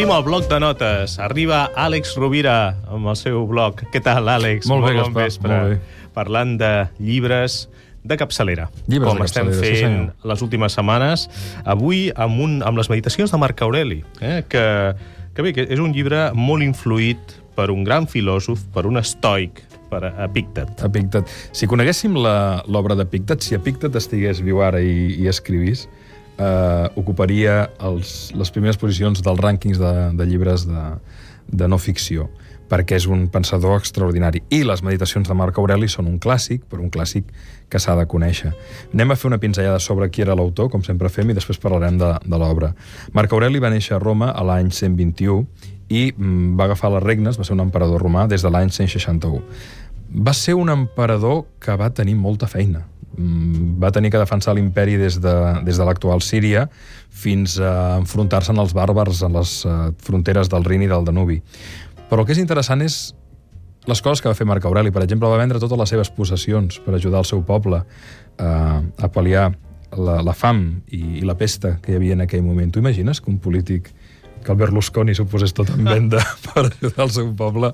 Obrim el bloc de notes. Arriba Àlex Rovira amb el seu bloc. Què tal, Àlex? Molt bé, bon Gaspar, vespre. molt bé. Parlant de llibres de capçalera. Llibres com de estem capçalera, sí, fent senyor. les últimes setmanes. Avui amb, un, amb les meditacions de Marc Aureli, eh? que, que bé, que és un llibre molt influït per un gran filòsof, per un estoic, per Epíctet. Epíctet. Si coneguéssim la- l'obra d'Epíctet, si Epíctet estigués viu ara i, i escrivís, eh, ocuparia els, les primeres posicions dels rànquings de, de llibres de, de no ficció, perquè és un pensador extraordinari. I les meditacions de Marc Aureli són un clàssic, però un clàssic que s'ha de conèixer. Anem a fer una pinzellada sobre qui era l'autor, com sempre fem, i després parlarem de, de l'obra. Marc Aureli va néixer a Roma a l'any 121 i mm, va agafar les regnes, va ser un emperador romà des de l'any 161 va ser un emperador que va tenir molta feina. Mm, Va tenir que defensar l'imperi des de, des de l'actual Síria fins a enfrontar-se als bàrbars a les eh, fronteres del Rin i del Danubi. Però el que és interessant és les coses que va fer Marc Aureli. Per exemple, va vendre totes les seves possessions per ajudar el seu poble eh, a pal·liar la, la fam i, i la pesta que hi havia en aquell moment. Tu imagines que un polític que el Berlusconi s'ho posés tot en venda per ajudar el seu poble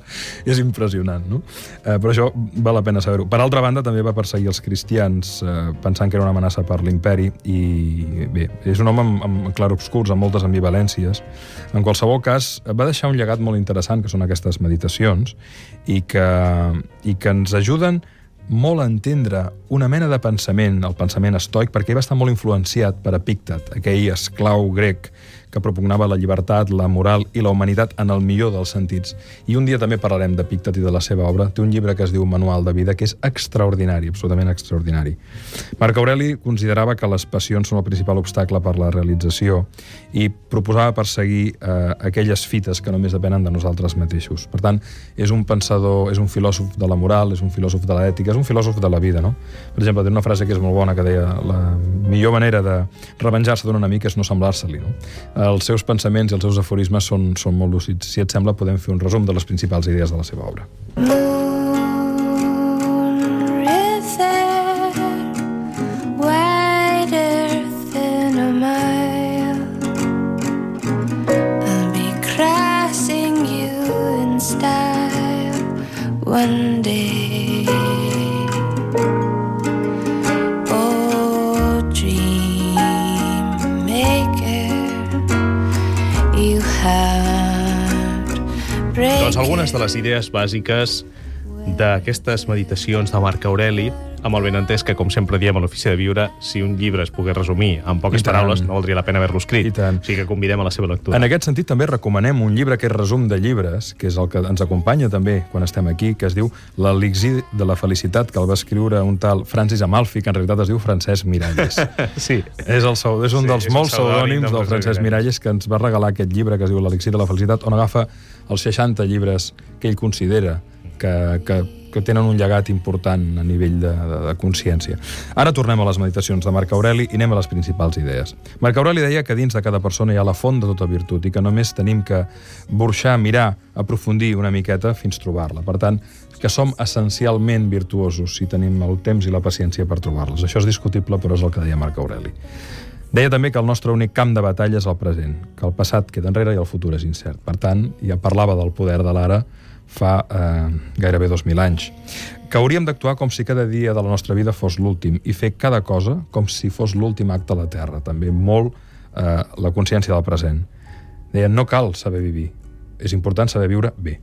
és impressionant, no? Eh, però això val la pena saber-ho. Per altra banda, també va perseguir els cristians eh, pensant que era una amenaça per l'imperi i, bé, és un home amb, amb clarobscurs, amb moltes ambivalències. En qualsevol cas, va deixar un llegat molt interessant, que són aquestes meditacions, i que, i que ens ajuden molt a entendre una mena de pensament, el pensament estoic, perquè ell va estar molt influenciat per Epíctet, aquell esclau grec que propugnava la llibertat, la moral i la humanitat en el millor dels sentits. I un dia també parlarem d'Epíctet i de la seva obra. Té un llibre que es diu Manual de vida, que és extraordinari, absolutament extraordinari. Marc Aureli considerava que les passions són el principal obstacle per la realització i proposava perseguir eh, aquelles fites que només depenen de nosaltres mateixos. Per tant, és un pensador, és un filòsof de la moral, és un filòsof de l'ètica, és un filòsof de la vida, no? Per exemple, té una frase que és molt bona que deia la millor manera de revenjar-se d'un enemic és no semblar-se-li, no? Els seus pensaments i els seus aforismes són, són molt lúcids. Si et sembla, podem fer un resum de les principals idees de la seva obra. river algunes de les idees bàsiques d'aquestes meditacions de Marc Aureli, amb el benentès que, com sempre diem a l'Ofici de Viure, si un llibre es pogués resumir en poques paraules, no valdria la pena haver-lo escrit. O sigui que convidem a la seva lectura. En aquest sentit, també recomanem un llibre que és resum de llibres, que és el que ens acompanya també quan estem aquí, que es diu L'elixir de la felicitat, que el va escriure un tal Francis Amalfi, que en realitat es diu Francesc Miralles. Sí. És, el, és un Sí, dels és molts pseudònim pseudònims del Francesc Miralles que ens va regalar aquest llibre que es diu L'elixir de la felicitat, on agafa els 60 llibres que ell considera que, que, que tenen un llegat important a nivell de, de, de consciència. Ara tornem a les meditacions de Marc Aureli i anem a les principals idees. Marc Aureli deia que dins de cada persona hi ha la font de tota virtut i que només tenim que burxar, mirar, aprofundir una miqueta fins trobar-la. Per tant, que som essencialment virtuosos si tenim el temps i la paciència per trobar-les. Això és discutible, però és el que deia Marc Aureli. Deia també que el nostre únic camp de batalla és el present, que el passat queda enrere i el futur és incert. Per tant, ja parlava del poder de l'ara fa eh, gairebé 2.000 anys. Que hauríem d'actuar com si cada dia de la nostra vida fos l'últim i fer cada cosa com si fos l'últim acte a la Terra. També molt eh, la consciència del present. Deia, no cal saber viure, és important saber viure bé.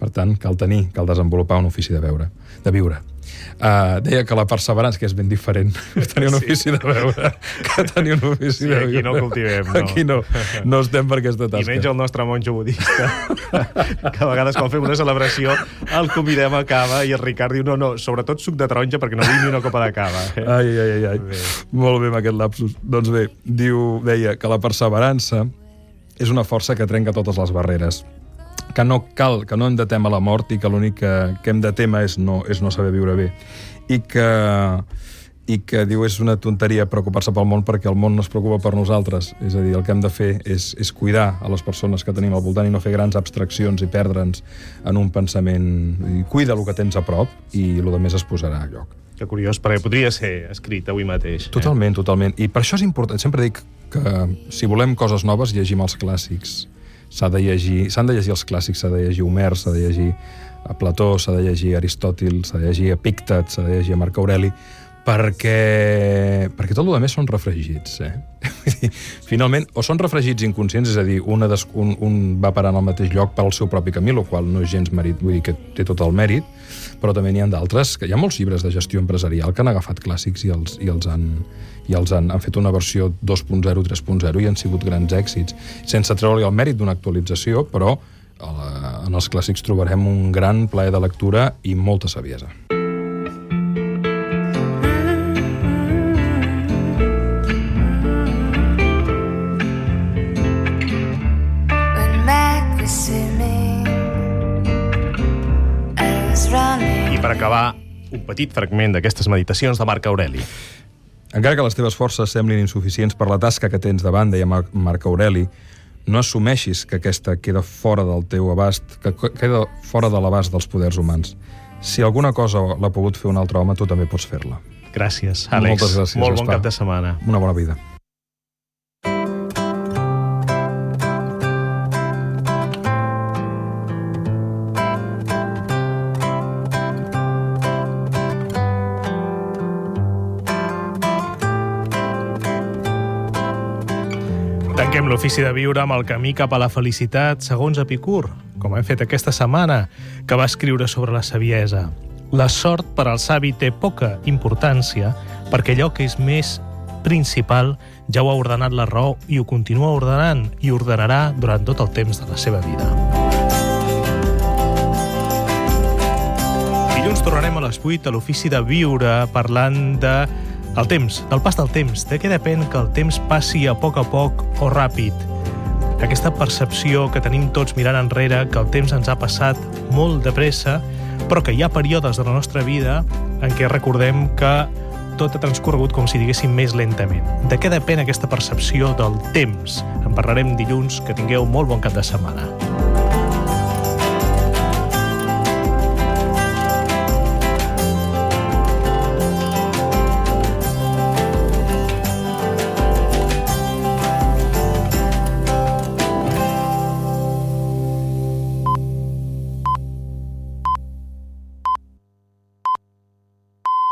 Per tant, cal tenir, cal desenvolupar un ofici de veure, de viure. Uh, deia que la perseverança, que és ben diferent, tenir un Sí. ofici de veure que tenir un ofici Sí, de aquí viure. no cultivem, no. Aquí no, no estem per aquesta I tasca. menys el nostre monjo budista, que a vegades quan fem una celebració el convidem a cava i el Ricard diu no, no, sobretot suc de taronja perquè no vull ni una copa de cava. Eh? Ai, ai, ai, ai. Bé. Molt bé amb aquest lapsus. Doncs bé, diu, deia que la perseverança és una força que trenca totes les barreres que no cal, que no hem de témer la mort i que l'únic que, que hem de témer és no, és no saber viure bé. I que, i que diu és una tonteria preocupar-se pel món perquè el món no es preocupa per nosaltres. És a dir, el que hem de fer és, és cuidar a les persones que tenim al voltant i no fer grans abstraccions i perdre'ns en un pensament. I cuida el que tens a prop i el més es posarà a lloc. Que curiós, perquè podria ser escrit avui mateix. Eh? Totalment, totalment. I per això és important. Sempre dic que si volem coses noves, llegim els clàssics. S'ha de llegir, de llegir els clàssics, s'ha de llegir Homer, s'ha de llegir a Plató, s'ha de llegir Aristòtil, s'ha de llegir Epíctet, s'ha de llegir Marc Aureli, perquè, perquè tot el més són refregits. Eh? Finalment, o són refregits inconscients, és a dir, una des, un, un va parant al mateix lloc pel seu propi camí, el qual no és gens mèrit, vull dir que té tot el mèrit, però també n'hi ha d'altres, que hi ha molts llibres de gestió empresarial que han agafat clàssics i els, i els han, i els han, han fet una versió 2.0, 3.0 i han sigut grans èxits, sense treure-li el mèrit d'una actualització, però la, en els clàssics trobarem un gran plaer de lectura i molta saviesa. Acabar, un petit fragment d'aquestes meditacions de Marc Aureli. Encara que les teves forces semblin insuficients per la tasca que tens davant, deia Mar Marc Aureli, no assumeixis que aquesta queda fora del teu abast, que que queda fora de l'abast dels poders humans. Si alguna cosa l'ha pogut fer un altre home, tu també pots fer-la. Gràcies, Àlex. Moltes gràcies, Molt bon Gaspar. cap de setmana. Una bona vida. Tanquem l'ofici de viure amb el camí cap a la felicitat segons Epicur, com hem fet aquesta setmana, que va escriure sobre la saviesa. La sort per al savi té poca importància perquè allò que és més principal ja ho ha ordenat la raó i ho continua ordenant i ordenarà durant tot el temps de la seva vida. Dilluns tornarem a les 8 a l'ofici de viure parlant de el temps, del pas del temps, de què depèn que el temps passi a poc a poc o ràpid. Aquesta percepció que tenim tots mirant enrere, que el temps ens ha passat molt de pressa, però que hi ha períodes de la nostra vida en què recordem que tot ha transcorregut com si diguéssim més lentament. De què depèn aquesta percepció del temps? En parlarem dilluns, que tingueu molt bon cap de setmana.